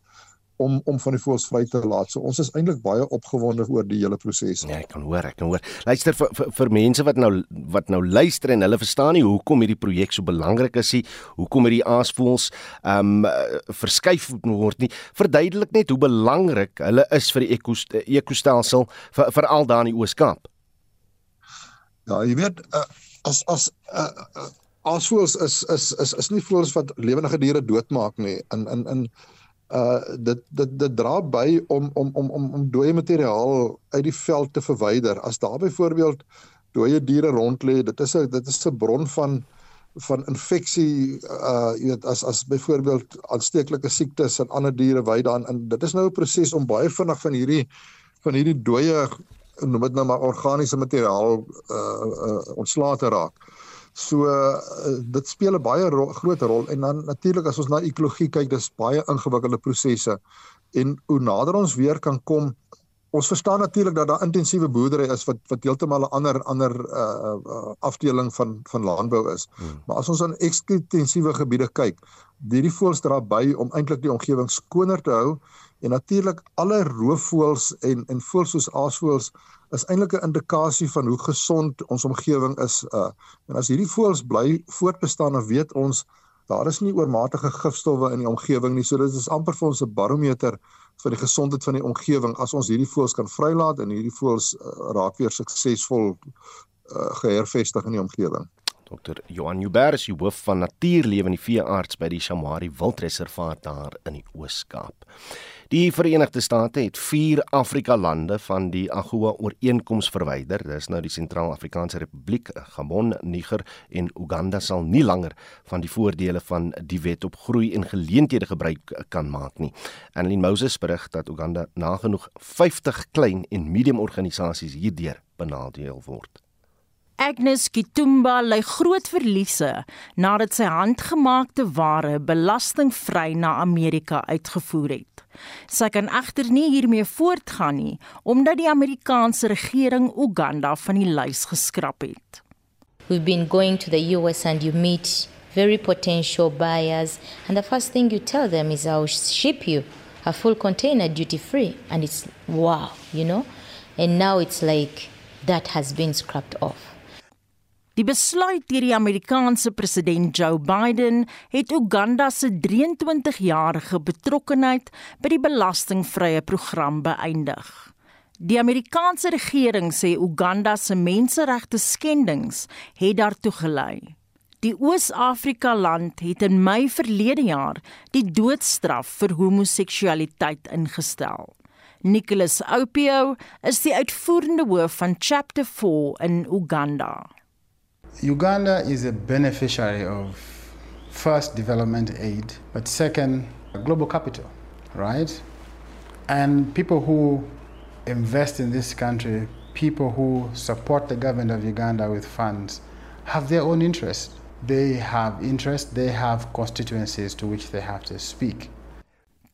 S20: om om van die voëls vry te laat. So ons is eintlik baie opgewonde oor die hele proses.
S2: Ja, ek kan hoor, ek kan hoor. Luister vir, vir vir mense wat nou wat nou luister en hulle verstaan nie hoekom hierdie projek so belangrik is nie, hoekom hierdie aasvoëls ehm um, verskuif word nie. Verduidelik net hoe belangrik hulle is vir die ekostelsel vir veral daar in die Oos-Kaap.
S20: Ja, jy weet uh, as as uh, uh, aasvoëls is is is is nie voëls wat lewendige diere doodmaak nie. In in in uh dit dit dit dra by om om om om om dooie materiaal uit die veld te verwyder. As daar byvoorbeeld dooie diere rond lê, dit is 'n dit is 'n bron van van infeksie uh jy weet as as byvoorbeeld aansteeklike siektes en ander diere wy daan en dit is nou 'n proses om baie vinnig van hierdie van hierdie dooie noem dit nou maar organiese materiaal uh, uh ontslae te raak. So uh, dit speel 'n baie ro groot rol en dan natuurlik as ons na ekologie kyk, dis baie ingewikkelde prosesse. En hoe nader ons weer kan kom, ons verstaan natuurlik dat daar intensiewe boerdery is wat wat heeltemal 'n ander ander uh, uh afdeling van van landbou is. Hmm. Maar as ons aan ekstensiewe gebiede kyk, hierdie voëls dra by om eintlik die omgewing skoner te hou en natuurlik alle roofvoëls en en voëls soos aasvoëls is eintlik 'n indikasie van hoe gesond ons omgewing is. Uh en as hierdie voëls bly voortbestaan, dan weet ons daar is nie oormatige gifstowwe in die omgewing nie. So dit is amper vir ons 'n barometer vir die gesondheid van die omgewing as ons hierdie voëls kan vrylaat en hierdie voëls uh, raak weer suksesvol uh, gehervestig in die omgewing.
S2: Dr. Johan Uber is die hoof van natuurlewe en die veearts by die Shamari Wildreservaat daar in die Oos-Kaap. Die Verenigde State het 4 Afrika lande van die AGOA ooreenkoms verwyder. Dis nou die Sentraal-Afrikaanse Republiek, Gabon, Niger en Uganda sal nie langer van die voordele van die wet op groei en geleenthede gebruik kan maak nie. Annelien Moses berig dat Uganda nagenoeg 50 klein en medium organisasies hierdeur benadeel word.
S21: Agnes Kitumba ly groot verliese nadat sy handgemaakte ware belastingvry na Amerika uitgevoer het. Sy kan egter nie hiermee voortgaan nie omdat die Amerikaanse regering Uganda van die lys geskraap het.
S22: We've been going to the US and you meet
S23: very potential buyers. And the first thing you tell them is, I'll ship you a full container duty free. And it's wow, you know? And now it's like that has been scrapped off.
S21: Die besluit deur die Amerikaanse president Joe Biden het Uganda se 23-jarige betrokkeheid by die belastingvrye program beëindig. Die Amerikaanse regering sê Uganda se menseregte skendings het daartoe gelei. Die Oos-Afrika land het in Mei verlede jaar die doodstraf vir homoseksualiteit ingestel. Nicholas Opio is die uitvoerende hoof van Chapter 4 in Uganda.
S22: Uganda is a beneficiary of first development aid, but second, global capital, right? And people who invest in this country, people who support the government of Uganda with funds, have their own interests. They have interests, they have constituencies to which they have to speak.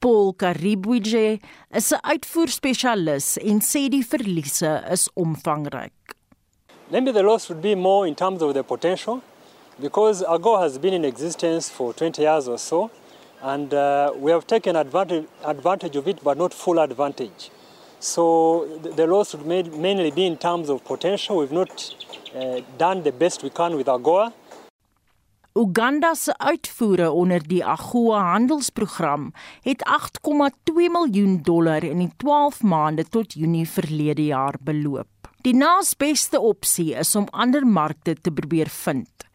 S21: Paul Karibwije is 'n uitvoerspesialis en sê die verliese is omvangryk.
S24: Maybe the loss would be more in terms of the potential because AGO has been in existence for 20 years or so and uh, we have taken advantage, advantage of it but not full advantage. So the, loss would mainly be in terms of potential. We've not uh, done the best we can with AGOA.
S21: Uganda se uitvoere onder die AGOA handelsprogram het 8,2 miljoen dollar in die 12 maande tot Junie verlede jaar beloop. Die naasbeste opsie is om ander markte te probeer vind.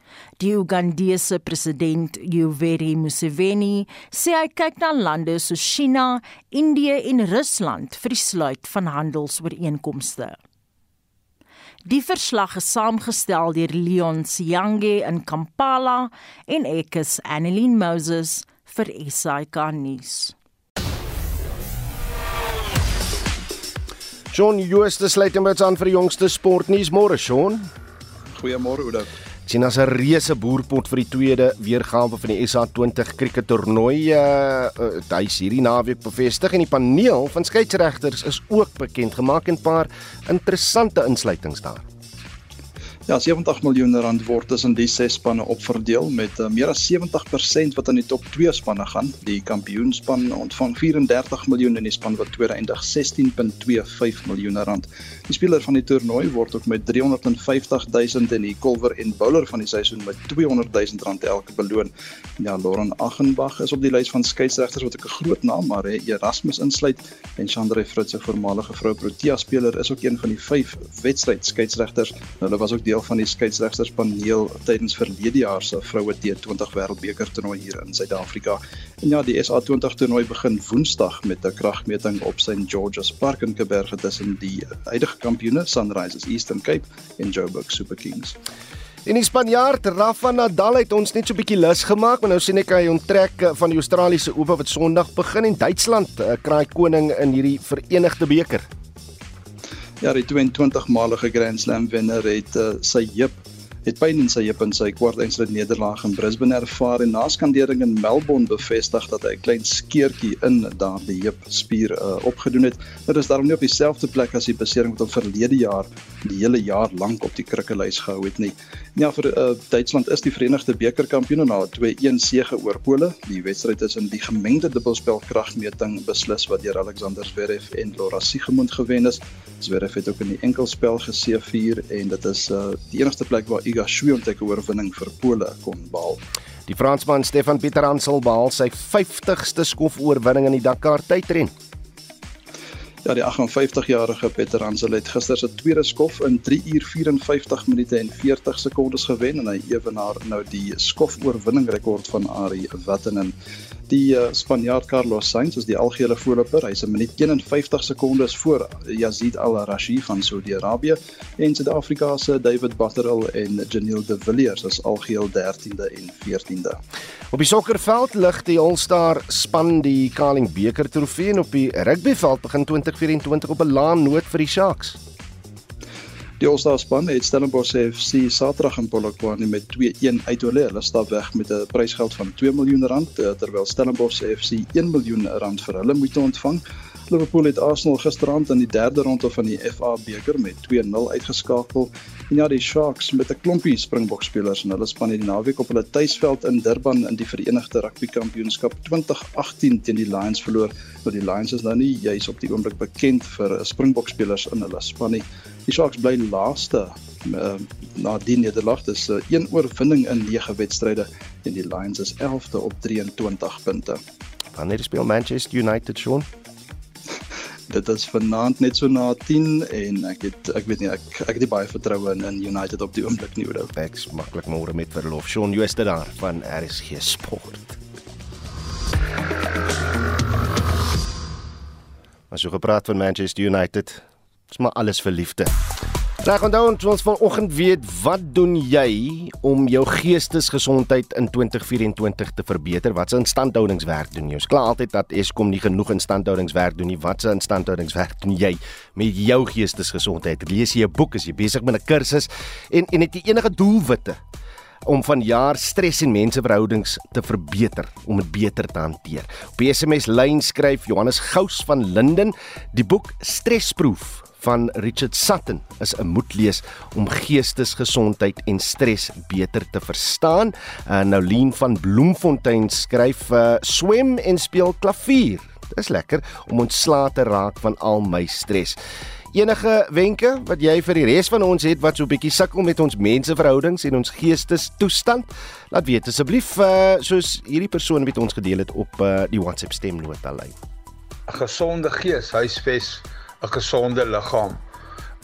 S21: Die Ugandese president Yoweri Museveni sê hy kyk na lande soos China, Indië en Rusland vir die sluit van handelsooreenkomste. Die verslag is saamgestel deur Leon Siyange in Kampala en ek is Annelien Moses vir SAK nuus.
S2: John Jooste sluit hom aan vir die jongste sportnuus môre, Sean.
S25: Goeiemôre, Oudo.
S2: China se reuse boerpot vir die tweede weergawe van die SA20 krieket toernooi uh, uh hy is hierdie naweek bevestig en die paneel van skeieregters is ook bekend gemaak en 'n paar interessante insluitings daar.
S25: Ja, 70 miljoen rand word tussen die ses spanne opverdeel met uh, meer as 70% wat aan die top 2 spanne gaan. Die kampioenspan ontvang 34 miljoen en die span wat tweede eindig 16.25 miljoen rand. Die speler van die toernooi word ook met 350 000 en die kolwer en bowler van die seisoen met 200 000 rand elke beloon. Ja, Lauren Achenbach is op die lys van skeieregters wat 'n groot naam maar hè, Erasmus insluit en Chandra Fritz, 'n voormalige vrou Protea speler, is ook een van die vyf wedstryd skeieregters. Hulle was ook deel van die skeieregterspaneel tydens verlede jaar se vroue T20 wêreldbeker toernooi hier in Suid-Afrika. En ja, die SA20 toernooi begin Woensdag met 'n kragmeting op St George's Park in Kaapberge tussen die huidige kampioene Sunrisers Eastern Cape en Joburg Super Kings.
S2: En die Spanjaard Rafa Nadal het ons net so 'n bietjie lus gemaak, maar nou sien ek hy onttrek eh, van die Australiese Ope wat Sondag begin en Duitsland uh, kraai koning in hierdie Verenigde beker.
S25: Ja, die 22-malige Grand Slam wenner het uh, sy heup het pyn in sy heup in sy kwartfinale nederlaag in Brisbane ervaar en na skandering in Melbourne bevestig dat hy 'n klein skeurtjie in daardie heupspier uh, opgedoen het. Dit is daarom nie op dieselfde plek as die besering wat hom verlede jaar die hele jaar lank op die krikkelys gehou het nie. Ja, vir uh, Duitsland is die Verenigde Bekerkampioene na 'n 2-1 sege oor Pole. Die wedstryd is in die gemengde dubbelspel kragmeting beslis wat deur Alexander Zverev en Laura Siegemund gewen is. Zverev het ook in die enkelspel geseëvier en dit is uh, die enigste plek waar Iga Swiatek oorwinning vir Pole kon behaal.
S2: Die Fransman Stefan Pieter Hansel behaal sy 50ste skofoorwinning in die Dakar tydren.
S25: Ja, die 58-jarige Pieter Hansel het gister se tweede skof in 3 uur 54 minute en 40 sekondes gewen en hy ewenaar nou die skofoorwinning rekord van Ari Vatanen. Die uh, Spanjaard Carlos Sainz is die algehele voorloper. Hy's 'n minuut 51 sekondes voor Yazid Al-Rashi van Saudi-Arabië en Suid-Afrika se David Batterel en Janiel De Villiers as algeheel 13de en 14de.
S2: Op die sokkerveld lig die All-Star span die Carling beker trofee en op die rugbyveld begin 2024 op 'n laan noot vir die Sharks.
S25: Die All-Star span het Stellenbosch FC Saterdag in Polokwane met 2-1 uitolé. Hulle stap weg met 'n prysgeld van 2 miljoen rand eh, terwyl Stellenbosch FC 1 miljoen rand vir hulle moet ontvang. Liverpool het Arsenal gisteraand in die derde ronde van die FA beker met 2-0 uitgeskakel En ja, die Sharks met 'n klompie Springbok spelers en hulle span hierdie naweek op hulle tuisveld in Durban in die Verenigde Rugby Kampioenskap 2018 teen die Lions verloor. Nou die Lions is nou nie juis op die oomblik bekend vir Springbok spelers in hulle span nie. Die Sharks bly laaste uh, na die nederlaag. Dis 'n uh, een oorwinning in 9 wedstryde en die Lions is 11de op 23 punte.
S2: Wanneer speel Manchester United Sean?
S25: Dit is vanaand net so na 10 en ek het ek weet nie ek ek het baie vertroue in in United op die oomblik nie oor.
S2: Ek's maklik môre met verlof. Sean Jooste daar van RSG Sport. As jy gepraat van Manchester United, is maar alles vir liefde. Reg onthou ons vanoggend weet wat doen jy om jou geestesgesondheid in 2024 te verbeter? Watse instandhoudingswerk doen jy? Ons kla altyd dat Eskom nie genoeg instandhoudingswerk doen nie. Watse instandhoudingswerk doen jy met jou geestesgesondheid? Lees jy 'n boek? Is jy besig met 'n kursus? En en het jy enige doelwitte om vanjaar stres en menseverhoudings te verbeter, om dit beter te hanteer? Op SMS lyn skryf Johannes Gous van Linden die boek Stresproof van Richard Sutton is 'n moedlees om geestesgesondheid en stres beter te verstaan. Uh, nou Lien van Bloemfontein skryf uh, swem en speel klavier. Dis lekker om ontslae te raak van al my stres. Enige wenke wat jy vir die res van ons het wat so 'n bietjie sukkel met ons menseverhoudings en ons geestestoestand? Laat weet asseblief uh, soos hierdie persoon met ons gedeel het op uh, die WhatsApp stemnota lyn.
S26: 'n Gesonde gees huisves 'n gesonde liggaam.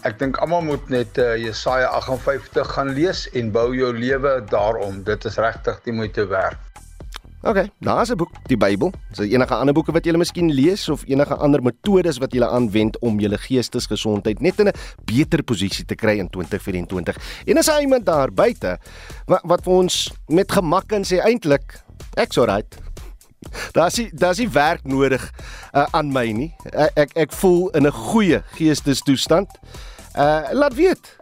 S26: Ek dink almal moet net uh, Jesaja 58 gaan lees en bou jou lewe daarom. Dit is regtig die moeite werd.
S2: OK, daar's 'n boek, die Bybel. Is daar enige ander boeke wat jy miskien lees of enige ander metodes wat jy aanwend om jou geestesgesondheid net in 'n beter posisie te kry in 2024? En is daar iemand daar buite wat wat vir ons met gemak kan sê eintlik ek's alright. Daar's nie daar's nie werk nodig uh, aan my nie. Ek ek, ek voel in 'n goeie geestestoestand. Uh laat weet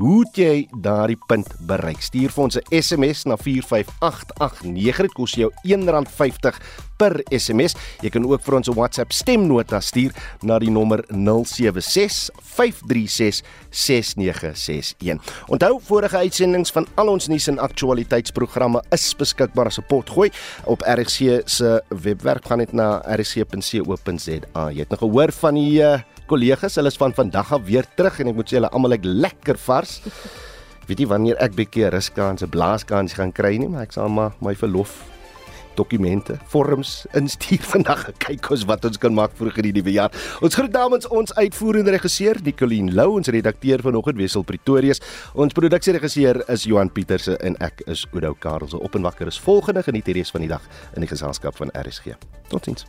S2: hoe jy daardie punt bereik. Stuur vir ons 'n SMS na 45889. Dit kos jou R1.50 per SMS. Jy kan ook vir ons 'n WhatsApp stemnota stuur na die nommer 0765366961. Onthou vorige uitsendings van al ons nuus en aktualiteitsprogramme is beskikbaar as 'n potgooi op RC se webwerf. Gaan net na rc.co.za. Jy het nog gehoor van die uh, kollegas, hulle is van vandag af weer terug en ek moet sê hulle almal lyk lekker vars. Weet jy wanneer ek bietjie ruskans, 'n blaaskans gaan kry nie, maar ek sal maar my verlof dokumente, vorms instuur vandag kyk ons wat ons kan maak vir die nuwe jaar. Ons groet namens ons uitvoerende regisseur Nicoline Lou, ons redakteur vanoggend Wessel Pretorius. Ons produksieregisseur is Johan Pieterse en ek is Oudo Karelse. Op en wakker is volgende geniet hierdie res van die dag in die geselskap van RSG. Totsiens.